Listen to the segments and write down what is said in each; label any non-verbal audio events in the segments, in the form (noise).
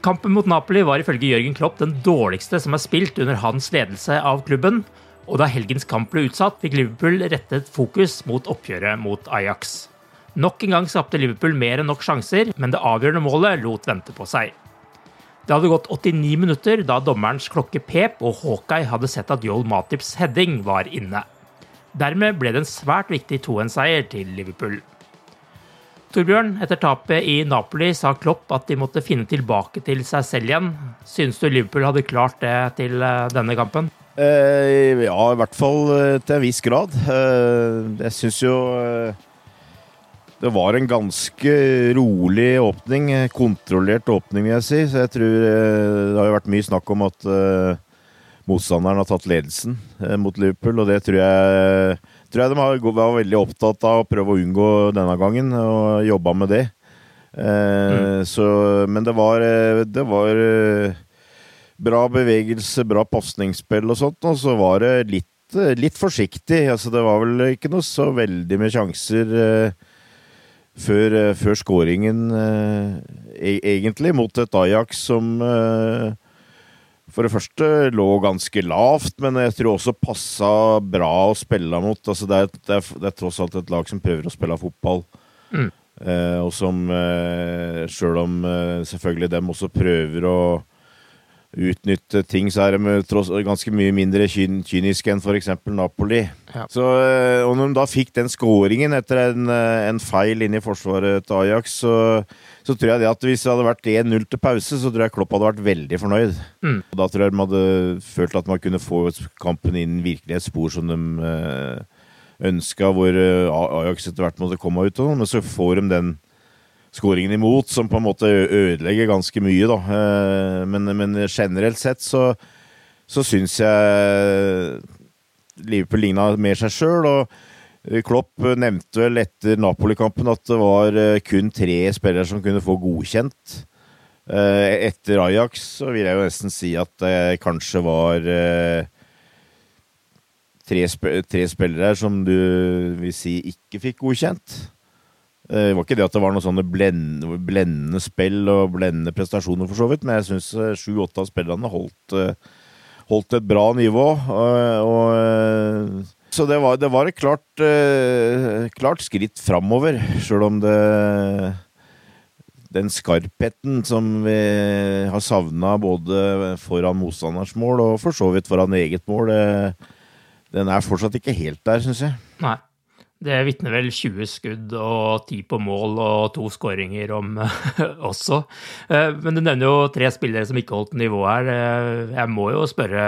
Kampen mot Napoli var ifølge Jørgen Klopp den dårligste som er spilt under hans ledelse av klubben, og da helgens kamp ble utsatt, fikk Liverpool rettet fokus mot oppgjøret mot Ajax. Nok en gang skapte Liverpool mer enn nok sjanser, men det avgjørende målet lot vente på seg. Det hadde gått 89 minutter da dommerens klokke pep og Hawkeye hadde sett at Joel Matips heading var inne. Dermed ble det en svært viktig 2-1-seier til Liverpool. Torbjørn, etter tapet i Napoli sa Klopp at de måtte finne tilbake til seg selv igjen. Synes du Liverpool hadde klart det til eh, denne kampen? Eh, ja, i hvert fall eh, til en viss grad. Eh, jeg syns jo eh, det var en ganske rolig åpning. Kontrollert åpning, vil jeg si. Så jeg tror Det har jo vært mye snakk om at motstanderen har tatt ledelsen mot Liverpool, og det tror jeg tror jeg de var veldig opptatt av å prøve å unngå denne gangen, og jobba med det. Eh, mm. så, men det var, eh, det var eh, bra bevegelse, bra pasningsspill og sånt, og så var det litt, eh, litt forsiktig. Altså, det var vel ikke noe så veldig med sjanser eh, før, før skåringen, eh, e-, egentlig, mot et Ajax som for det første lå ganske lavt, men jeg tror også passa bra å spille mot. Altså det, er, det, er, det, er, tross alt et lag som prøver å spille fotball. Mm. Eh, og som, eh, sjøl om eh, selvfølgelig dem også prøver å utnytte ting, så er de tross, ganske mye mindre kyn, kyniske enn f.eks. Napoli. Ja. Så, eh, og når de da fikk den skåringen etter en, eh, en feil inne i forsvaret til Ajax, så så tror jeg det at hvis det hadde vært 1-0 til pause, så tror jeg Klopp hadde vært veldig fornøyd. Mm. Og da tror jeg de hadde følt at man kunne få kampen inn virkelig et spor som de øh, ønska, hvor Ajax etter hvert måtte komme ut. Men så får de den skåringen imot, som på en måte ødelegger ganske mye, da. Eh, men, men generelt sett så, så syns jeg Liverpool ligna mer seg sjøl. og Klopp nevnte vel etter Napoli-kampen at det var eh, kun tre spillere som kunne få godkjent. Eh, etter Ajax så vil jeg jo nesten si at det kanskje var tre, tre spillere som du vil si ikke fikk godkjent. Det var ikke det at det var noe sånne blendende, blendende spill og blendende prestasjoner, for så vidt, men jeg syns sju-åtte av spillerne holdt, holdt, et bra nivå. Og, så det var, det var et klart, klart skritt framover, sjøl om det Den skarpheten som vi har savna både foran motstanders mål og for så vidt foran eget mål, den er fortsatt ikke helt der, syns jeg. Nei. Det vitner vel 20 skudd og 10 på mål og to skåringer om (laughs) også. Eh, men du nevner jo tre spillere som ikke holdt nivå her. Eh, jeg må jo spørre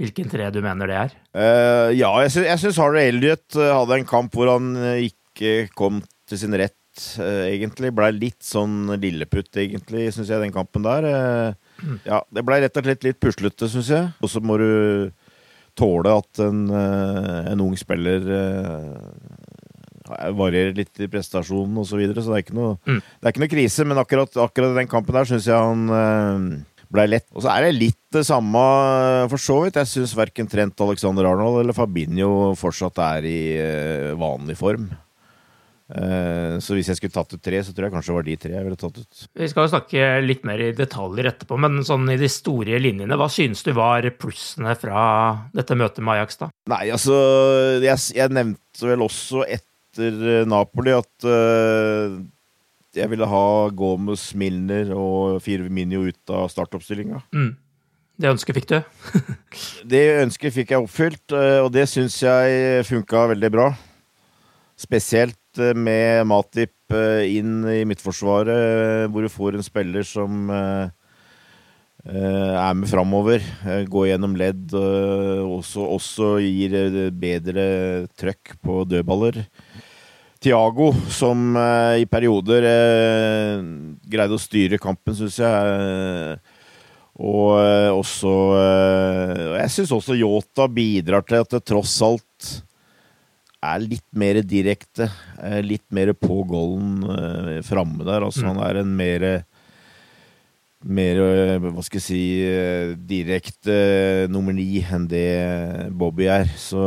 hvilken tre du mener det er? Uh, ja, jeg syns Harry Elliot hadde en kamp hvor han ikke kom til sin rett, uh, egentlig. Blei litt sånn lilleputt, egentlig, syns jeg, den kampen der. Uh, mm. Ja, det blei rett og slett litt puslete, syns jeg. Og så må du tåle at en, eh, en ung spiller eh, varierer litt i prestasjonen osv. Så, videre, så det er, ikke noe, mm. det er ikke noe krise. Men akkurat, akkurat den kampen der syns jeg han eh, ble lett. Og så er det litt det samme for så vidt. Jeg syns verken Trent Alexander Arnold eller Fabinho fortsatt er i vanlig form. Eh, så hvis jeg skulle tatt ut tre, så tror jeg kanskje det var de tre jeg ville tatt ut. Vi skal jo snakke litt mer i detaljer etterpå, men sånn i de store linjene, hva synes du var plussene fra dette møtet med Ajax, da? Nei, altså Jeg, jeg nevnte vel også etter eh, Napoli at uh, jeg ville ha Gomez, Milner og Firminio ut av startoppstillinga. Mm. Det ønsket fikk du? (laughs) det ønsket fikk jeg oppfylt, og det syns jeg funka veldig bra. Spesielt Eh, med Matip eh, inn i midtforsvaret, eh, hvor du får en spiller som er med framover. Går gjennom ledd. Også, også gir bedre trøkk på dødballer. Tiago, som i perioder greide å styre kampen, syns jeg. Og også Jeg syns også Yota bidrar til at det tross alt er litt mer direkte. Litt mer på golden uh, framme der. Altså, mm. Han er en mer mer, eh, hva skal jeg si, eh, direkte nummer ni enn det Bobby er. Så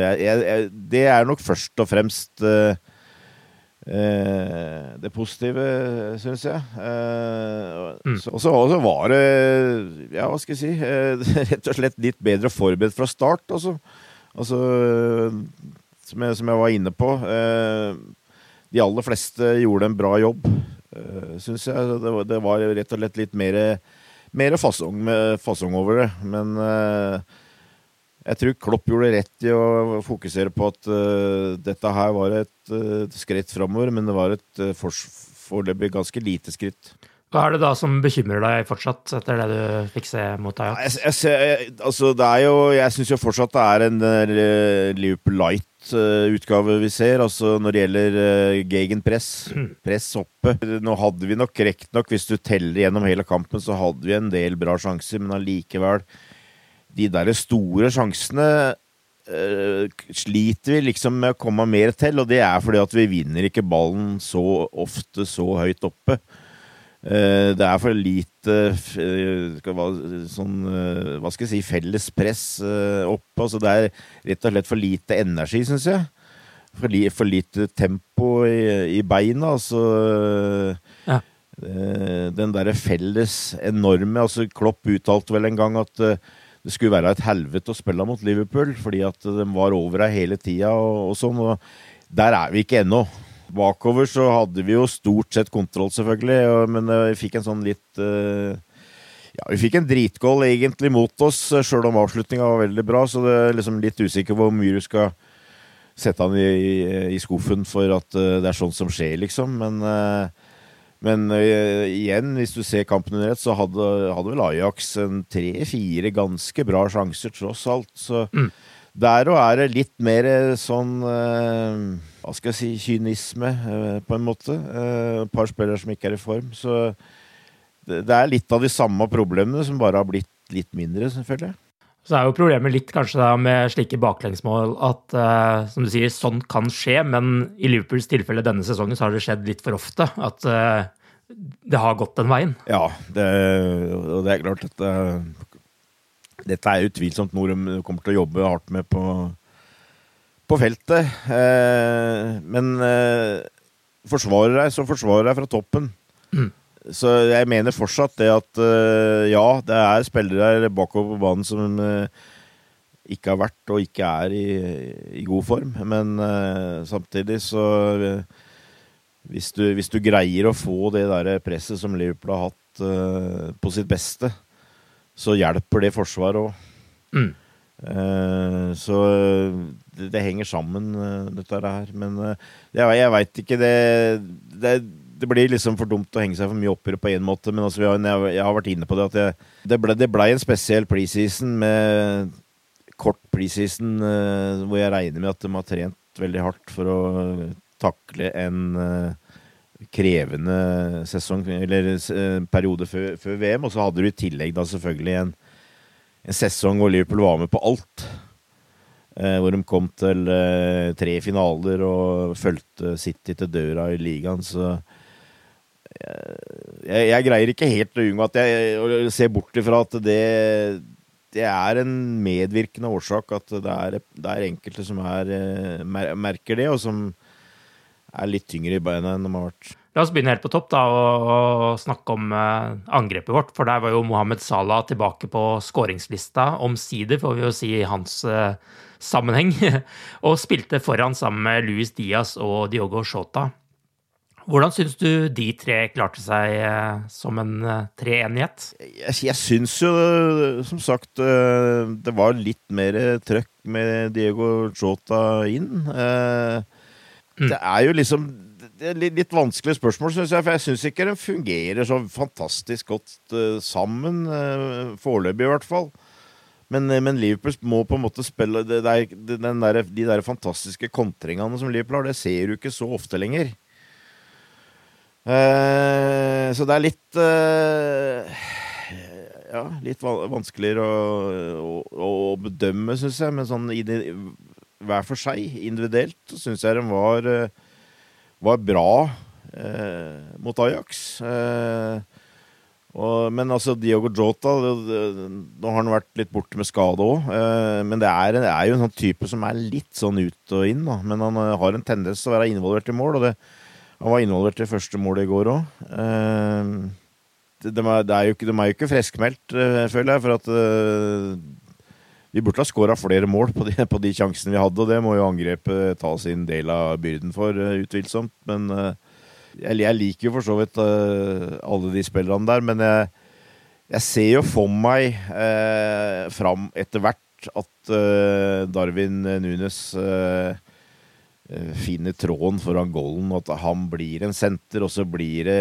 jeg, jeg, det er nok først og fremst uh, uh, det positive, syns jeg. Uh, mm. Og så var det, ja, hva skal jeg si, (laughs) rett og slett litt bedre forberedt fra start, altså. Altså som jeg, som jeg var inne på. Eh, de aller fleste gjorde en bra jobb, eh, syns jeg. Det var, det var, rett og slett litt mer, mer fasong, fasong, over det. Men eh, jeg tror Klopp gjorde rett i å fokusere på at uh, dette her var et, uh, skritt framover, men det var et uh, foreløpig ganske lite skritt. Hva er det da som bekymrer deg fortsatt, etter det du fikk se mot Ajax? Jeg, jeg, jeg, altså, det er jo, jeg syns jo fortsatt det er en Liverpool Light utgave vi ser, altså når det gjelder uh, gegenpress. (clears throat) Press oppe. Nå hadde vi nok riktignok, hvis du teller gjennom hele kampen, så hadde vi en del bra sjanser, men allikevel De derre store sjansene uh, sliter vi liksom med å komme mer til, og det er fordi at vi vinner ikke ballen så ofte så høyt oppe. Eh, det er for lite eh, sånn, eh, hva skal jeg si, felles press oppe. Altså det er rett og slett for lite energi, syns jeg. For, li, for, lite tempo i, i beina. Altså ja. Den derre felles enorme altså Klopp uttalte vel en gang at det skulle være et helvete å spille mot Liverpool, fordi at de var over her hele tida og, og sånn. Og der er vi ikke ennå. Bakover så hadde vi jo stort sett kontroll, selvfølgelig, men eh, vi fikk en sånn litt eh, ja, Vi fikk en dritgål egentlig mot oss, eh, sjøl om avslutninga var veldig bra. Så det er liksom litt usikker på hvor mye du skal sette han i, i, i, skuffen for at det er sånt som skjer, liksom. Men, men igjen, hvis du ser kampen under ett, så hadde, hadde vel Ajax en tre-fire ganske bra sjanser, tross alt. Så mm. der og er det litt mer sånn hva skal jeg si, kynisme, eh, på en måte. Eh, et par spillere som ikke er i form. Så det er litt av de samme problemene som bare har blitt litt mindre, selvfølgelig. Så er jo problemet litt kanskje da med slike baklengsmål at uh, som du sier, sånn kan skje, men i Liverpools tilfelle denne sesongen så har det skjedd litt for ofte. At uh, det har gått den veien. Ja, det, og det er klart at uh, dette er utvilsomt noe de kommer til å jobbe hardt med på, på feltet. Eh, men eh, forsvarer deg, så forsvarer deg fra toppen. Mm. Så jeg mener fortsatt det at eh, ja, det er spillere bakover på banen som ikke har vært og ikke er i, i god form. Men samtidig så hvis du, hvis du, greier å få det der presset som Liverpool har hatt på sitt beste, så hjelper det Forsvaret òg. Mm. Eh, så det, det henger sammen, eh, dette her. Men eh, jeg, jeg veit ikke. Det, det, det blir liksom for dumt å henge seg for mye oppi det på én måte. Men altså, jeg, jeg, har vært inne på det at jeg, det, ble, ble en spesiell preseason med kort preseason hvor jeg regner med at de har trent veldig hardt for å takle en krevende sesong, eller periode før, før VM. Og så hadde du i tillegg da selvfølgelig en, en sesong hvor Liverpool var med på alt. Eh, hvor de kom til eh, tre finaler og fulgte City til døra i ligaen. Så jeg, jeg, greier ikke helt å unngå at jeg å se bort ifra at det, det er en medvirkende årsak at det er, det er enkelte som er, mer, merker det, og som er litt tyngre i beina enn de har vært. La oss begynne helt på topp da, og, og snakke om eh, angrepet vårt. For der var jo Mohammed Salah tilbake på skåringslista, omsider, får vi jo si i hans eh, sammenheng. (laughs) og spilte foran sammen med Luis Diaz og Diogo Shota. Hvordan syns du de tre klarte seg eh, som en eh, treenighet? Jeg, jeg syns jo, som sagt, eh, det var litt mer trøkk med Diego Shota inn. Mm. Det er jo liksom det er litt vanskelig spørsmål, syns jeg. For jeg syns ikke den fungerer så fantastisk godt uh, sammen. Uh, Foreløpig, i hvert fall. Men, uh, men, Liverpool må på en måte spille det der, der, De der fantastiske kontringene som Liverpool har, det ser du ikke så ofte lenger. så det er litt Ja, litt vanskeligere å, å, å bedømme, syns jeg. Men sånn hver for seg, individuelt, syns jeg den var var bra eh, mot Ajax. Eh, og, men altså, Diogo Jota Nå har han vært litt borte med skade òg. Eh, men det er, det er, jo en sånn type som er litt sånn ut og inn. Da. Men han eh, har en tendens til å være involvert i mål, og det, han var involvert i første målet i går òg. Eh, de, de er jo ikke friskmeldt, eh, føler jeg, for at vi burde ha skåra flere mål på de, (laughs) på de, sjansene vi hadde, og det må jo angrepet ta sin del av byrden for, uh, utvilsomt. Men uh, jeg, jeg, liker jo for så vidt uh, alle de spillerne der, men jeg, jeg ser jo for meg eh, fram etter hvert at Darwin Nunes finner tråden foran goalen, og at han blir en senter, og så blir det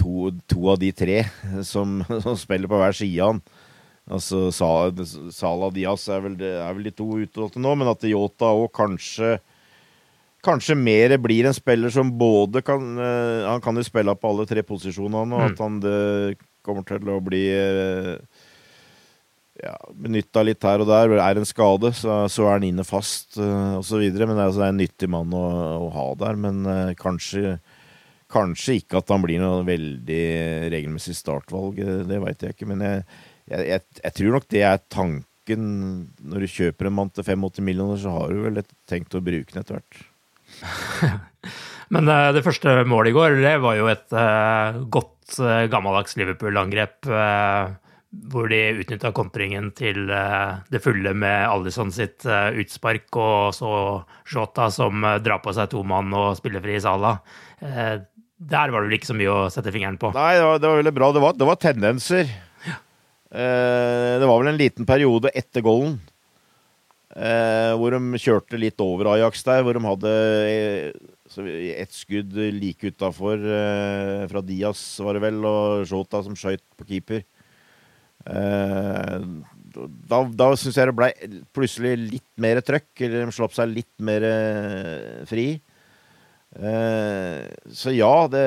to, to av de tre (laughs) som, som spiller på hver side av han. Altså, Salah Diaz er vel, er vel de to utvalgte nå, men at Yota òg kanskje Kanskje mer blir en spiller som både kan uh, Han kan jo spille på alle tre posisjonene, og mm. at han det kommer til å bli uh, ja, benytta litt her og der. Er en skade, så, så er han inne fast, uh, osv. Men det er, altså, en nyttig mann å, å ha der. Men uh, kanskje Kanskje ikke at han blir noe veldig regelmessig startvalg, det veit jeg ikke. Men jeg, jeg, jeg, jeg, tror nok det er tanken når du kjøper en mann til 85 millioner, så har du vel tenkt å bruke den etter hvert. (laughs) Men uh, det første målet i går, det var jo et uh, godt uh, gammeldags Liverpool-angrep. hvor de utnytta kontringen til det fulle med Alison sitt utspark, og så Shota som drar på seg to mann og spiller fri i Sala. der var det vel ikke så mye å sette fingeren på. Nei, det var, det var veldig bra. Det var, det var tendenser. Eh, det var vel en liten periode etter goalen eh, hvor de kjørte litt over Ajax der, hvor de hadde et ett skudd like utafor fra Diaz, var det vel, og Shota som skøyt på keeper. Da, da syns jeg det ble plutselig litt mer trøkk, eller de slapp seg litt mer fri. Så ja, det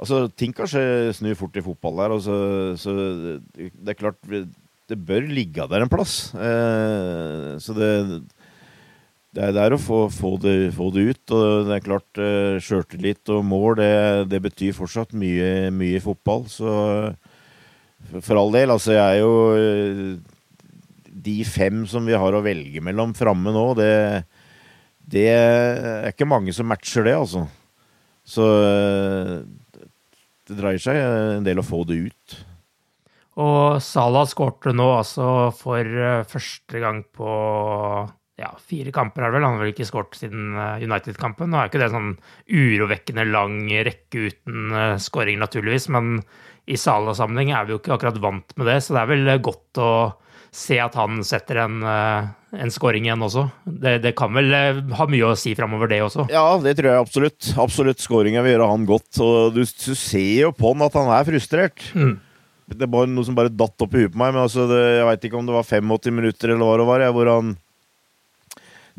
Altså, ting kan snu fort i fotball der. Altså, så det er klart Det bør ligge der en plass. Eh, så det, det er der å få, få, det, få, det, ut. Og det er klart, eh, sjøltillit og mål, det, det, betyr fortsatt mye, mye i fotball. Så for all del, altså, jeg er jo eh, De fem som vi har å velge mellom framme nå, det, det er ikke mange som matcher det, altså. Så eh, det dreier seg en del å få det ut. Og Salah skårte nå altså for eh, første gang på ja, fire kamper, er det vel. Han har vel ikke skåret siden eh, United-kampen. Nå er ikke det sånn urovekkende lang rekke uten skåring, naturligvis, men i Salah-sammenheng er vi jo ikke akkurat vant med det, så det er vel godt å se at han setter en, eh, en scoring igjen også. Det, det, kan vel eh, ha mye å si framover, det også? Ja, det tror jeg absolutt. Absolutt. scoringa vil gjøre han godt. Og du, du, ser jo på han at han er frustrert. Mm. Det bare noe som bare datt opp i huet på meg. Men altså, det, jeg veit ikke om det var 85 minutter eller hva det var, hvor han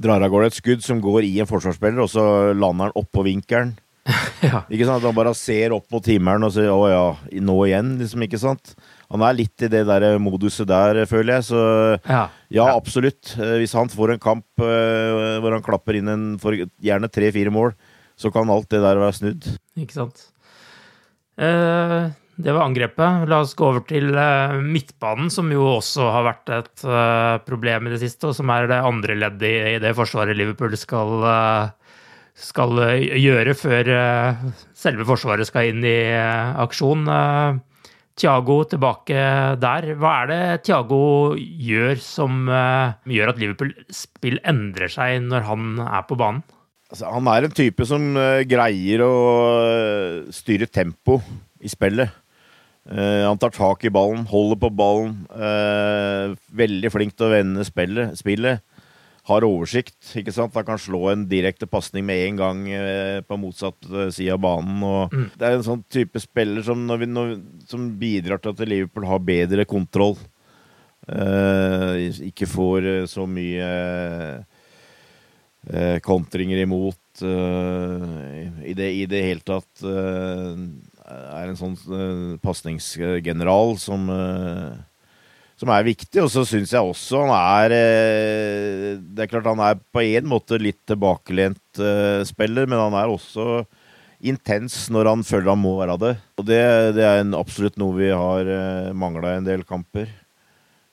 drar av gårde et skudd som går i en forsvarsspiller, og så lander han oppå vinkelen. (laughs) ja. Ikke sant? Han bare ser opp mot himmelen og sier 'å ja, nå igjen', liksom. ikke sant? Han er litt i det der moduset der, føler jeg. Så ja, ja absolutt. Eh, hvis han får en kamp uh, hvor han klapper inn en, for gjerne tre-fire mål, så kan alt det der være snudd. Ikke sant. Uh, det var angrepet. La oss gå over til midtbanen, som jo også har vært et problem i det siste, og som er det andre leddet i, i det forsvaret Liverpool skal skal gjøre før selve forsvaret skal inn i aksjon. Thiago tilbake der. Hva er det Thiago gjør som uh, gjør at Liverpool-spill endrer seg når han er på banen? Altså, han er en type som uh, greier å uh, styre tempo i spillet. han tar tak i ballen, holder på ballen. veldig flink til å vende spillet. spillet har oversikt. ikke sant? Han kan slå en direkte pasning med en gang eh, på motsatt eh, side av banen. og mm. Det er en sånn type spiller som, når vi, når, som bidrar til at Liverpool har bedre kontroll. Eh, ikke får eh, så mye eh, kontringer imot. Eh, i, det, I det hele tatt er en sånn pasningsgeneral som som er viktig. Og så syns jeg også han er eh, Det er klart han er på en måte litt tilbakelent uh, spiller, men han er også intens når han føler han må være det. Og det, det er absolutt noe vi har eh, mangla i en del kamper.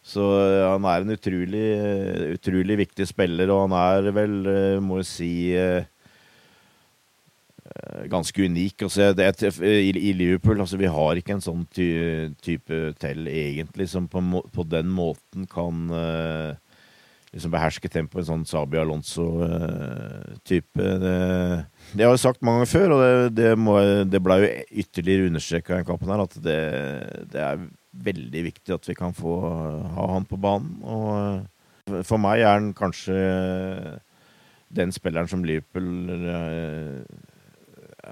Så han er en utrolig, utrolig viktig spiller, og han er vel, må jeg si Eh, ganske unik. Altså, det, i, i, Liverpool altså, vi har ikke en sånn ty, type tell egentlig som på, på den måten kan uh, liksom beherske tempoet. En sånn Sabi Alonso-type. Uh, det, har jeg sagt mange ganger før, og det, det, må, det ble jo ytterligere understreka i kampen her, at det, det, er veldig viktig at vi kan få ha han på banen. Og uh, for meg er han kanskje den spilleren som Liverpool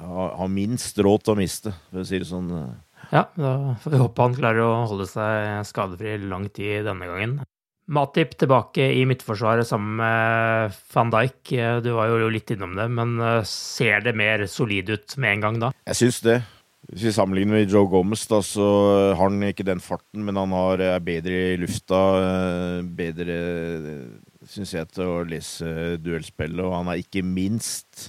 har minst råd til å miste, for å si det sånn. Ja, da får vi håpe han klarer å holde seg skadefri lang tid denne gangen. Matip tilbake i midtforsvaret sammen med van Dijk. Du var jo litt innom det, men eh, ser det mer solid ut med en gang da? Jeg syns det. Hvis vi sammenligner med Joe Gomez, da, så har han ikke den farten, men han har, er bedre i lufta. Eh, bedre, syns jeg, til å lese duellspillet, og han er ikke minst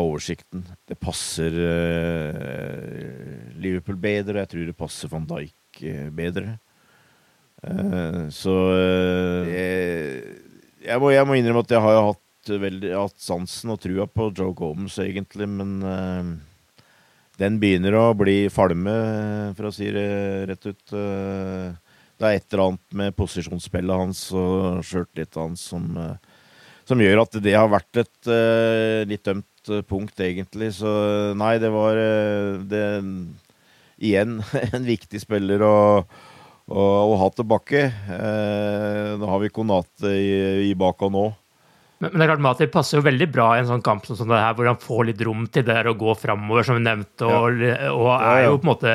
Oversikten. Det passer eh, Liverpool bedre. og Jeg tror det passer van Dijk eh, bedre. Eh, så jeg, jeg, må, jeg må innrømme at jeg har hatt, veldig, hatt sansen og trua på Joe Gomes, egentlig, men den begynner å bli falme, for å si det rett ut. Det er et eller annet med posisjonsspillet hans og sjøltilliten hans som, som gjør at det har vært et litt dømt eh, punkt, egentlig. Så nei, det var eh, det, igjen (laughs) en viktig spiller å, å, å ha tilbake. Eh, nå har vi Konate i, i baka nå. Men, men det er klart Matip passer jo veldig bra i en sånn kamp som det her, hvor han får litt rom til det der å gå framover, som vi nevnte, og, og er jo på en måte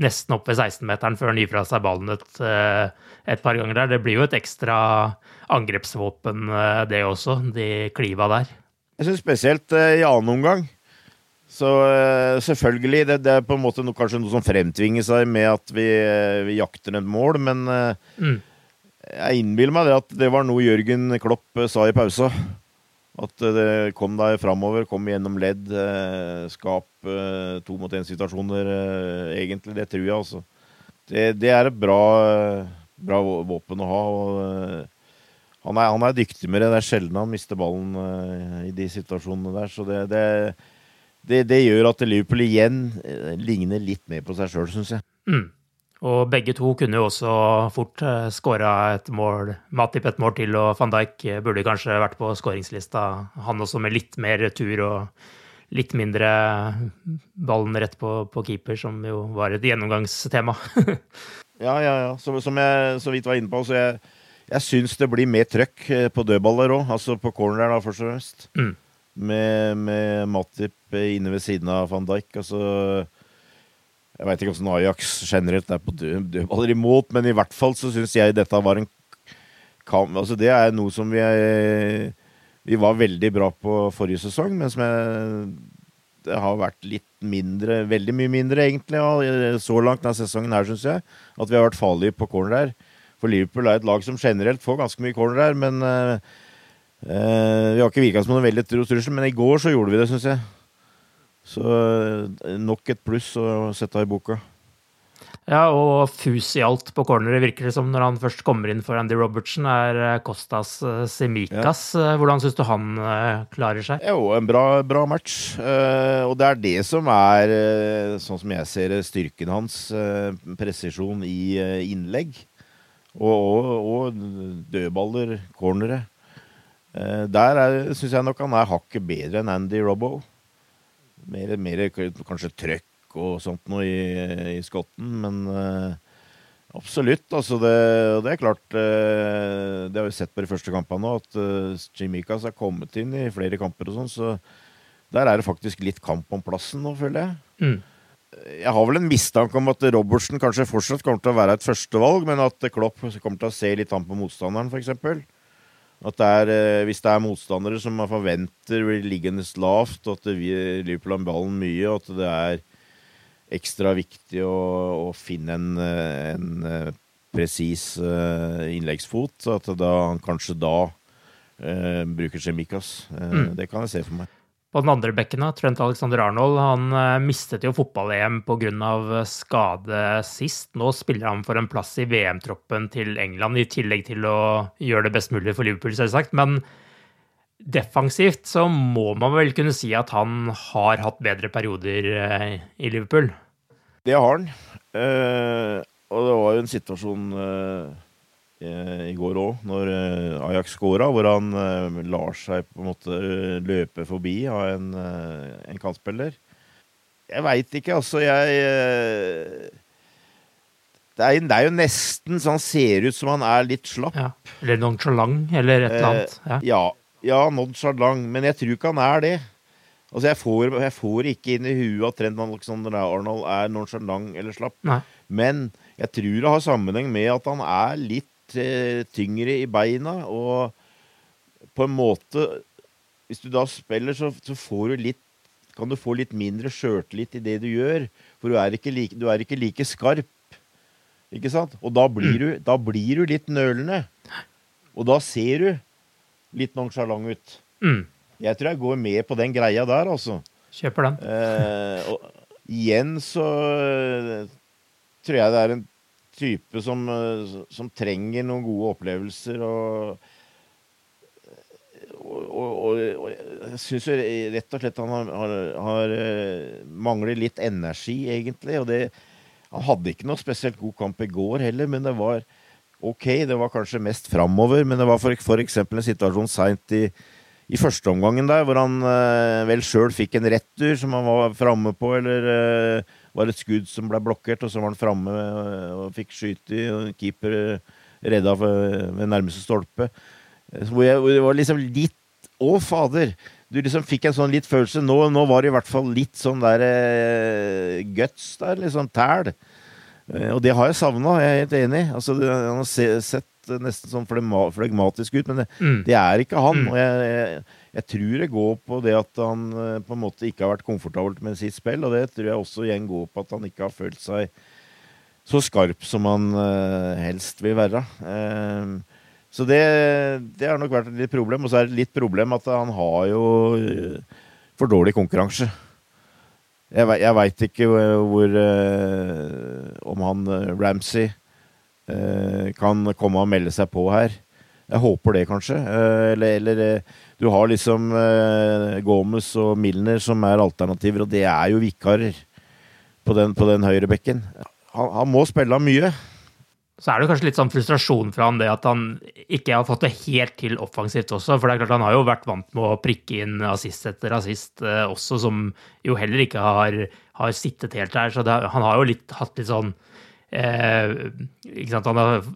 nesten oppe ved 16-meteren før han gir fra seg ballen et, eh, et par ganger der. Det blir jo et ekstra angrepsvåpen, eh, det også, de kliva der. Jeg syns spesielt eh, i annen omgang. Så eh, selvfølgelig, det, det er på en måte noe, kanskje noe som fremtvinger seg med at vi, eh, vi jakter et mål, men eh, Mm. jeg innbiller meg det at det var noe Jørgen Klopp eh, sa i pausa. At eh, det kom deg framover, kom gjennom ledd, skap to mot én-situasjoner, egentlig. Det tror jeg, altså. Det, det er et bra, bra våpen å ha. og han er, han er dyktig med det. Det er sjelden han mister ballen uh, i de situasjonene der. Så det, det, det, det gjør at Liverpool igjen uh, ligner litt mer på seg sjøl, syns jeg. Mm. Og begge to kunne jo også fort uh, skåra et mål. Matip et mål til, og van Dijk eh, burde kanskje vært på skåringslista. Han også med litt mer retur og litt mindre ballen rett på, på keeper, som jo var et gjennomgangstema. (laughs) Ja, ja, ja. Som, som jeg så vidt var inne på, så jeg, jeg syns det blir mer trøkk eh, på dødballer òg. Altså på corner, da, først og fremst. Mm. Med, med Matip eh, inne ved siden av van Dijk. Altså Jeg veit ikke åssen Ajax generelt er på død, dødballer imot, men i hvert fall så syns jeg dette var en kamp Altså det er noe som vi er, Vi var veldig bra på forrige sesong, men som jeg det har vært litt mindre, veldig mye mindre egentlig, så langt denne sesongen her, syns jeg. At vi har vært farlige på corner her. For Liverpool er et lag som generelt får ganske mye corner her, men uh, vi har ikke virka som noen veldig trussel. Men i går så gjorde vi det, syns jeg. Så eh, nok et pluss å sette i boka. Ja, og fus i alt på corneret, virker det som, når han først kommer inn for Andy Robertsen, er Kostas Semikas. Ja. Hvordan syns du han klarer seg? Jo, en bra, bra match. Og det er det som er, sånn som jeg ser det, styrken hans. presisjon i innlegg. Og, og, og dødballer, cornere. Uh, der syns jeg nok han er hakket bedre enn Andy Robbo. Mer, mer kanskje trøkk og sånt noe i, i skotten, men eh, absolutt. Altså det, det er klart eh, Det har vi sett på de første kampene nå, at uh, Jimikas har kommet inn i flere kamper og sånn, så der er det faktisk litt kamp om plassen nå, føler jeg. Mm. Jeg har vel en mistanke om at Robertsen kanskje fortsatt kommer til å være et førstevalg, men at Klopp kommer til å se litt an på motstanderen, f.eks. At det er, eh, hvis det er motstandere som man forventer blir liggende lavt, og at vi Liverpool har ballen mye, og at det er ekstra viktig å, å finne en, en eh, presis eh, innleggsfot, så at da, han kanskje da eh, bruker Chemikas. Eh, Mm. Det kan jeg se for meg. På den andre bekken, Trent Alexander Arnold, han eh, mistet jo fotball-EM pga. skade sist. Nå spiller han for en plass i VM-troppen til England, i tillegg til å gjøre det best mulig for Liverpool, selvsagt. Men defensivt så må man vel kunne si at han har hatt bedre perioder eh, i Liverpool. Det har han. Eh, og det var jo en situasjon eh, i går òg, når eh, Ajax scora, hvor han eh, lar seg på en måte løpe forbi av en, eh, en kantspiller. Jeg veit ikke, altså. Jeg eh, det er, det er, jo nesten så han ser ut som han er litt slapp. Ja. Eller nonchalant, eller et eller annet. Ja, ja, ja nonchalant, men jeg tror ikke han er det. Altså, jeg får, jeg får ikke inn i huet at Trent Alexander Arnold er nonchalant eller slapp. Nei. Men jeg tror det har sammenheng med at han er litt tyngre i beina, og på en måte Hvis du da spiller, så, så får du litt kan du få litt mindre sjøltillit i det du gjør. For du er ikke like, du er ikke like skarp. Ikke sant? Og da blir, du, da blir du litt nølende. Og da ser du litt nonsjalant ut. Mm. Jeg tror jeg går med på den greia der, altså. Kjøper den. Eh, og igjen så eh, tror jeg det er en type som, eh, som trenger noen gode opplevelser. og og, og, og, jeg syns rett og slett han har, har, har, eh, mangler litt energi, egentlig. Og det, han hadde ikke noe spesielt god kamp i går heller, men det var ok. Det var kanskje mest framover, men det var for eksempel en situasjon seint i, i første omgangen der, hvor han eh, vel sjøl fikk en retur som han var framme på, eller eh, var et skudd som ble blokkert, og så var han framme og fikk skyte i, og keeper redda ved nærmeste stolpe. Hvor, jeg, hvor det var liksom litt Å, fader! Du liksom fikk en sånn litt følelse. Nå, nå var det i hvert fall litt sånn der eh, guts der, liksom tæl. Og det har jeg savna, jeg er helt enig. Altså, han har sett nesten sånn flegmatisk ut, men det, mm. det er ikke han. Mm. Og jeg, jeg, jeg, tror det går på det at han uh, på en måte ikke har vært komfortabelt med sitt spill, og det tror jeg også igjen går på at han ikke har følt seg så skarp som han helst vil være. Uh, så det, det, har nok vært et litt problem. Og så er det litt problem at han har jo eh, for dårlig konkurranse. Jeg, jeg veit ikke hvor Om han Ramsey kan komme og melde seg på her. Jeg håper det, kanskje. eller, eller du har liksom Gomez og Milner som er alternativer, og det er jo vikarer på den, på den høyrebekken. Han, han må spille mye så er det kanskje litt sånn frustrasjon fra han det at han ikke har fått det helt til offensivt også. For det er klart han har jo vært vant med å prikke inn assist etter assist eh, også, som jo heller ikke har, har sittet helt der. Så det, han har jo litt, hatt litt sånn eh, sant, han har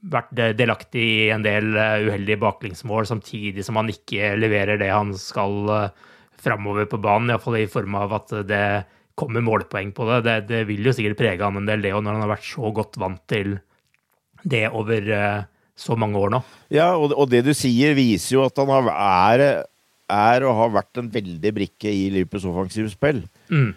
vært delaktig i en del eh, uheldige baklengsmål, samtidig som han ikke leverer det han skal eh, framover på banen. Iallfall i form av at det kommer målpoeng på det. det. det. vil jo sikkert prege han en del, det, og når han har vært så godt vant til det over så mange år nå. Ja, og, og, det du sier, viser jo at han har, er, er, og har vært en veldig brikke i Liverpools offensive spill. Mm.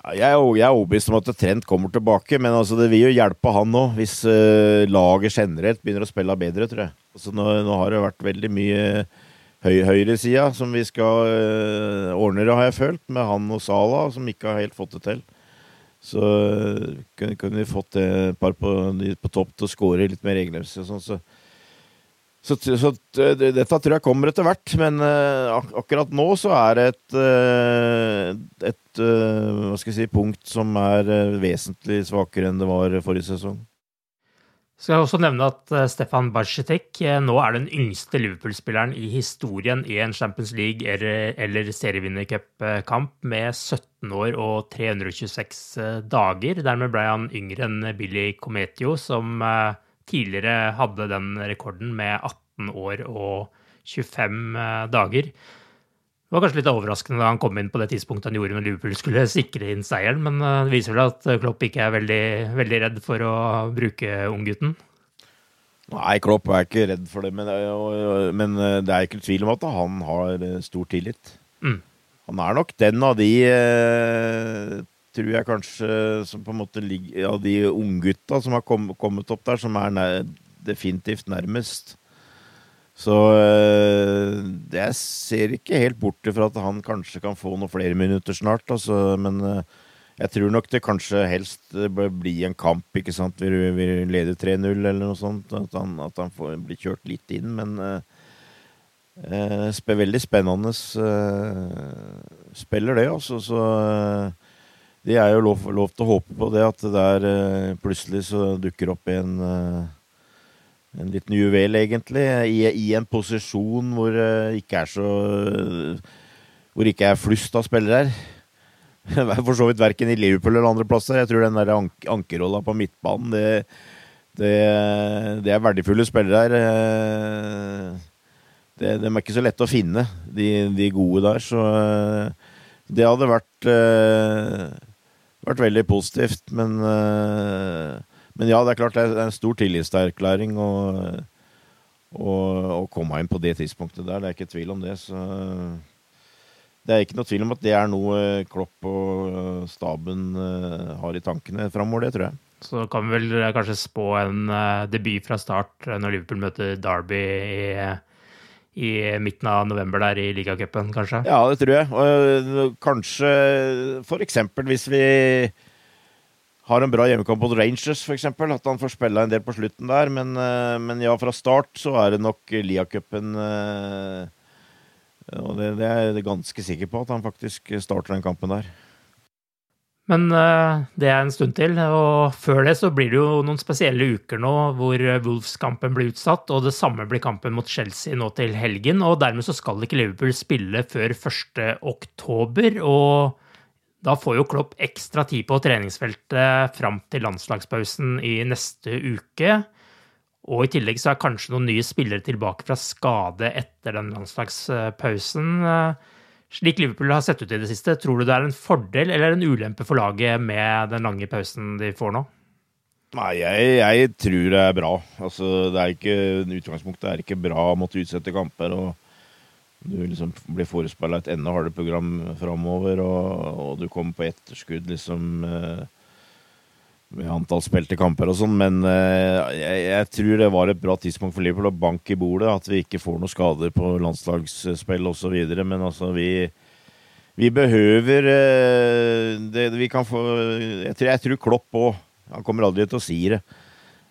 Jeg er, er overbevist om at Trent kommer tilbake, men altså det vil jo hjelpe han nå, hvis uh, laget generelt begynner å spille bedre, tror jeg. Altså nå, nå har det vært veldig mye høy, høyresida som vi skal uh, ordne har jeg følt, med han og Sala, som ikke har helt fått det til. Så uh, kunne, kunne, vi fått et par på, på topp til å skåre litt mer regelmessig og sånn, så så, så, dette tror jeg kommer etter hvert, men uh, ak akkurat nå så er det et, uh, et uh, hva skal jeg si, punkt som er vesentlig svakere enn det var forrige sesong. Skal jeg også nevne at eh, Stefan Bajetek eh, nå er den yngste Liverpool-spilleren i historien i en Champions League- eller serievinnercupkamp med 17 år og 326 dager. Dermed ble han yngre enn Billy Cometio, som eh, tidligere hadde den rekorden med 18 år og 25 dager. Det var kanskje litt overraskende da han kom inn på det tidspunktet han gjorde når Liverpool skulle (laughs) sikre inn seieren, men eh, det viser vel at eh, Klopp ikke er veldig, veldig redd for å bruke unggutten? Nei, Klopp er ikke redd for det, men, men, eh, det er ikke tvil om at han har stor tillit. Mm. Han er nok den av de, tror jeg kanskje, som på en måte ligger Av de unggutta som har kommet opp der, som er nær, definitivt nærmest. Så øh, jeg ser ikke helt bort fra at han kanskje kan få noen flere minutter snart. Altså, men øh, jeg tror nok det kanskje helst bør bli en kamp. ikke sant? Vi, vi leder 3-0 eller noe sånt. At han, at han får bli kjørt litt inn. Men øh, eh veldig spennende eh, spiller det, altså. Så eh, det er jo lov, lov til å håpe på det, at det der eh, plutselig så dukker opp en eh, en liten juvel, egentlig, i, i en posisjon hvor det ikke er så Hvor ikke er flust av spillere her. (laughs) For så vidt verken i Liverpool eller andre plasser. Jeg tror den der ank ankerrolla på midtbanen, det, det, det, er verdifulle spillere her. Det, de er ikke så lette å finne, de, de gode der. Så det hadde vært vært veldig positivt. Men, eh, men ja, det er klart det er en stor tillitserklæring å, komme inn på det tidspunktet der. Det er ikke tvil om det. Så det er ikke noe tvil om at det er noe Klopp og staben eh, har i tankene framover, det tror jeg. Så kan vi vel kanskje spå en debut fra start når Liverpool møter Derby i i midten av november der i ligacupen, kanskje? Ja, det tror jeg. Og kanskje for eksempel hvis vi har en bra hjemmekamp mot Rangers, f.eks. At han får spille en del på slutten der. Men, eh, men ja, fra start så er det nok Lia-cupen eh, Og det, det er jeg ganske sikker på, at han faktisk starter den kampen der. Men uh, det er en stund til, og før det så blir det jo noen spesielle uker nå hvor Wolves-kampen blir utsatt, og det samme blir kampen mot Chelsea nå til helgen. Og dermed så skal ikke Liverpool spille før 1. oktober, og da får jo Klopp ekstra tid på treningsfeltet fram til landslagspausen i neste uke. Og i tillegg så er kanskje noen nye spillere tilbake fra skade etter den landslagspausen. Slik Liverpool har sett ut i det siste, tror du det er en fordel eller en ulempe for laget med den lange pausen de får nå? Nei, jeg, jeg tror det er bra. Altså, det er ikke, utgangspunktet er ikke bra å måtte utsette kamper. og Du liksom blir forespeila et enda hardere program framover, og, og, du kommer på etterskudd liksom eh, med antall spilte kamper og sånn, men uh, jeg, jeg, tror det var et bra tidspunkt for Liverpool å banke i bordet. At vi ikke får noen skader på landslagsspill osv. Men altså, vi, vi behøver uh, det vi kan få Jeg tror, jeg tror Klopp òg. Han kommer aldri til å si det.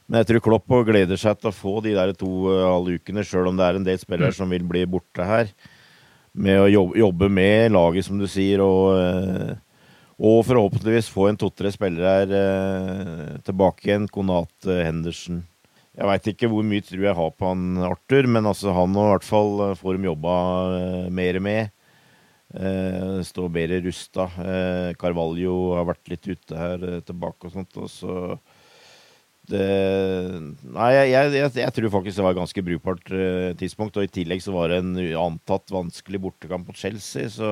Men jeg tror Klopp òg gleder seg til å få de der to uh, halve ukene, sjøl om det er en del spillere mm. som vil bli borte her. Med å jobbe, jobbe med laget, som du sier. og og forhåpentligvis få en to-tre spillere her eh, tilbake igjen. Konat eh, Henderson. Jeg veit ikke hvor mye tro jeg har på han Arthur, men altså han og i hvert fall eh, får de jobba eh, mer med. Eh, står bedre rusta. Eh, Carvalho har vært litt ute her eh, tilbake og sånt. Og så det, Nei, jeg, jeg, jeg, tror faktisk det var et ganske brukbart tidspunkt. Og i tillegg så var det en antatt vanskelig bortekamp mot Chelsea, så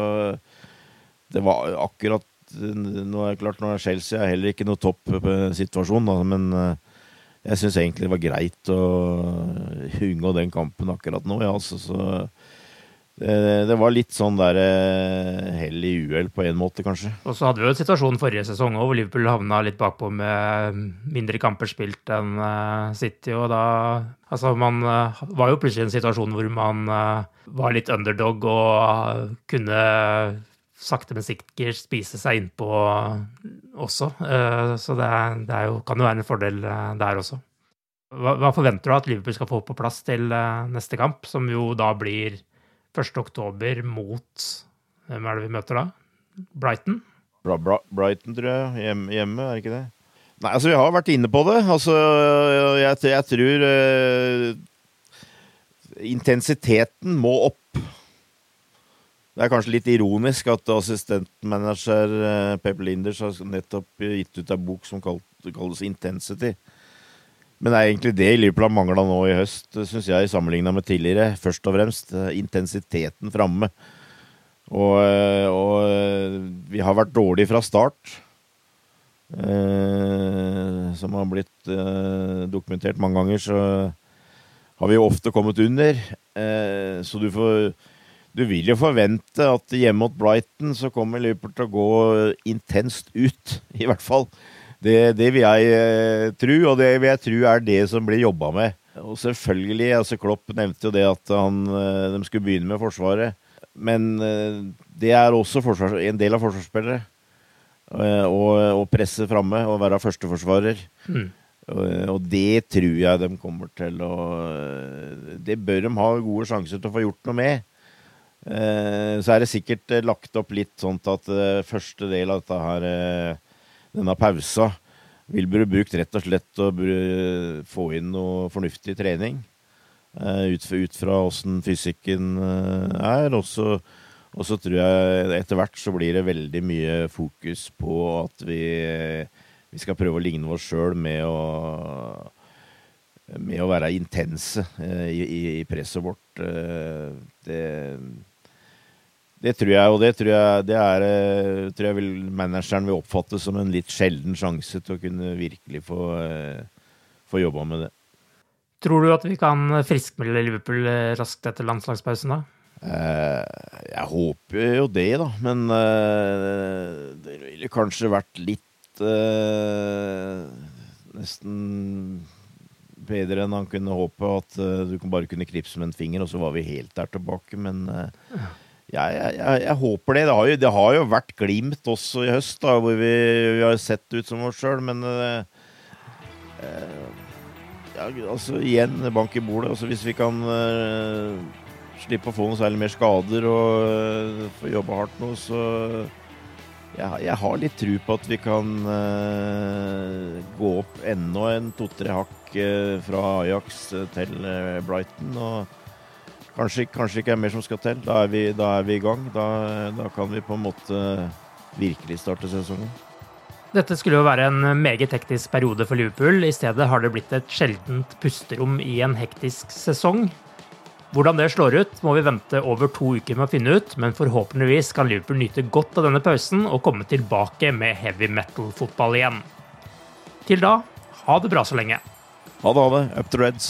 det var akkurat nå er det klart, nå er Chelsea er heller ikke noe topp eh, situasjon, da, men eh, jeg syns egentlig det var greit å unngå den kampen akkurat nå. Ja, altså, så det, det, var litt sånn der eh, hell i uhell på en måte, kanskje. Og så hadde vi jo en situasjon forrige sesong òg, hvor Liverpool havna litt bakpå med mindre kamper spilt enn City. Og da Altså, man var jo plutselig i en situasjon hvor man var litt underdog og kunne sakte, men sikkert spise seg innpå også. Eh, så det, det jo, kan jo være en fordel eh, der også. Hva, hva, forventer du at Liverpool skal få på plass til eh, neste kamp, som jo da blir 1. oktober mot Hvem er det vi møter da? Brighton? Bra, bra, Brighton, tror jeg. Hjemme, hjemme, er det ikke det? Nei, altså, vi har vært inne på det. Altså, jeg, jeg tror uh, Intensiteten må opp. Det er kanskje litt ironisk at assistentmanager eh, Pep Linders har nettopp gitt ut en bok som kalles Intensity. Men det er egentlig det Liverpool har mangla nå i høst, syns jeg, sammenligna med tidligere. Først og fremst eh, intensiteten framme. Og, eh, og, vi har vært dårlige fra start. Eh, som har blitt eh, dokumentert mange ganger, så har vi jo ofte kommet under. Eh, så du får du vil jo forvente at hjemme mot Brighton så kommer Liverpool til å gå intenst ut, i hvert fall. Det, det vil jeg eh, tro, og det vil jeg tro er det som blir jobba med. Og selvfølgelig, altså Klopp nevnte jo det at han, eh, de skulle begynne med Forsvaret. Men eh, det er også forsvars, en del av forsvarsspillere. Å presse framme og være førsteforsvarer. Mm. Og det tror jeg de kommer til å Det bør de ha gode sjanser til å få gjort noe med. Eh, så er det sikkert eh, lagt opp litt sånn at eh, første del av dette her, denne pausa, vil bli brukt rett og slett å få inn noe fornuftig trening. Ut, fra åssen fysikken er. Og så tror jeg etter hvert så blir det veldig mye fokus på at vi, vi skal prøve å ligne oss sjøl med å med å være intense i, i, i presset vårt. Det, det tror jeg, og det tror jeg, det er, eh, tror jeg vil, manageren vil oppfatte som en litt sjelden sjanse til å kunne virkelig få, eh, få jobba med det. Tror du at vi kan friskmelde Liverpool eh, raskt etter landslagspausen, da? Jeg håper jo det, da. Men det ville kanskje vært litt Nesten bedre enn han kunne håpe. At du bare kunne knipse med en finger, og så var vi helt der tilbake. Men jeg, jeg, jeg, håper det. Det har, jo, det har, jo, vært Glimt også i høst, da, hvor vi, vi har sett ut som oss sjøl, men uh, ja, altså Igjen, bank i bordet. Altså, hvis vi kan uh, slippe å få noe særlig mer skader og uh, få jobbe hardt nå, så jeg, jeg, har litt tro på at vi kan gå opp enda en to-tre hakk fra Ajax til Brighton. og Kanskje, kanskje, ikke er mer som skal til. Da er vi, da er vi i gang. Da, da, kan vi på en måte virkelig starte sesongen. Dette skulle jo være en meget hektisk periode for Liverpool. I stedet har det blitt et sjeldent pusterom i en hektisk sesong. Hvordan det slår ut, må vi vente over to uker med å finne ut, men forhåpentligvis kan Liverpool nyte godt av denne pausen og komme tilbake med heavy metal-fotball igjen. Til da, ha det bra så lenge. Ha det, ha det. Up to Reds.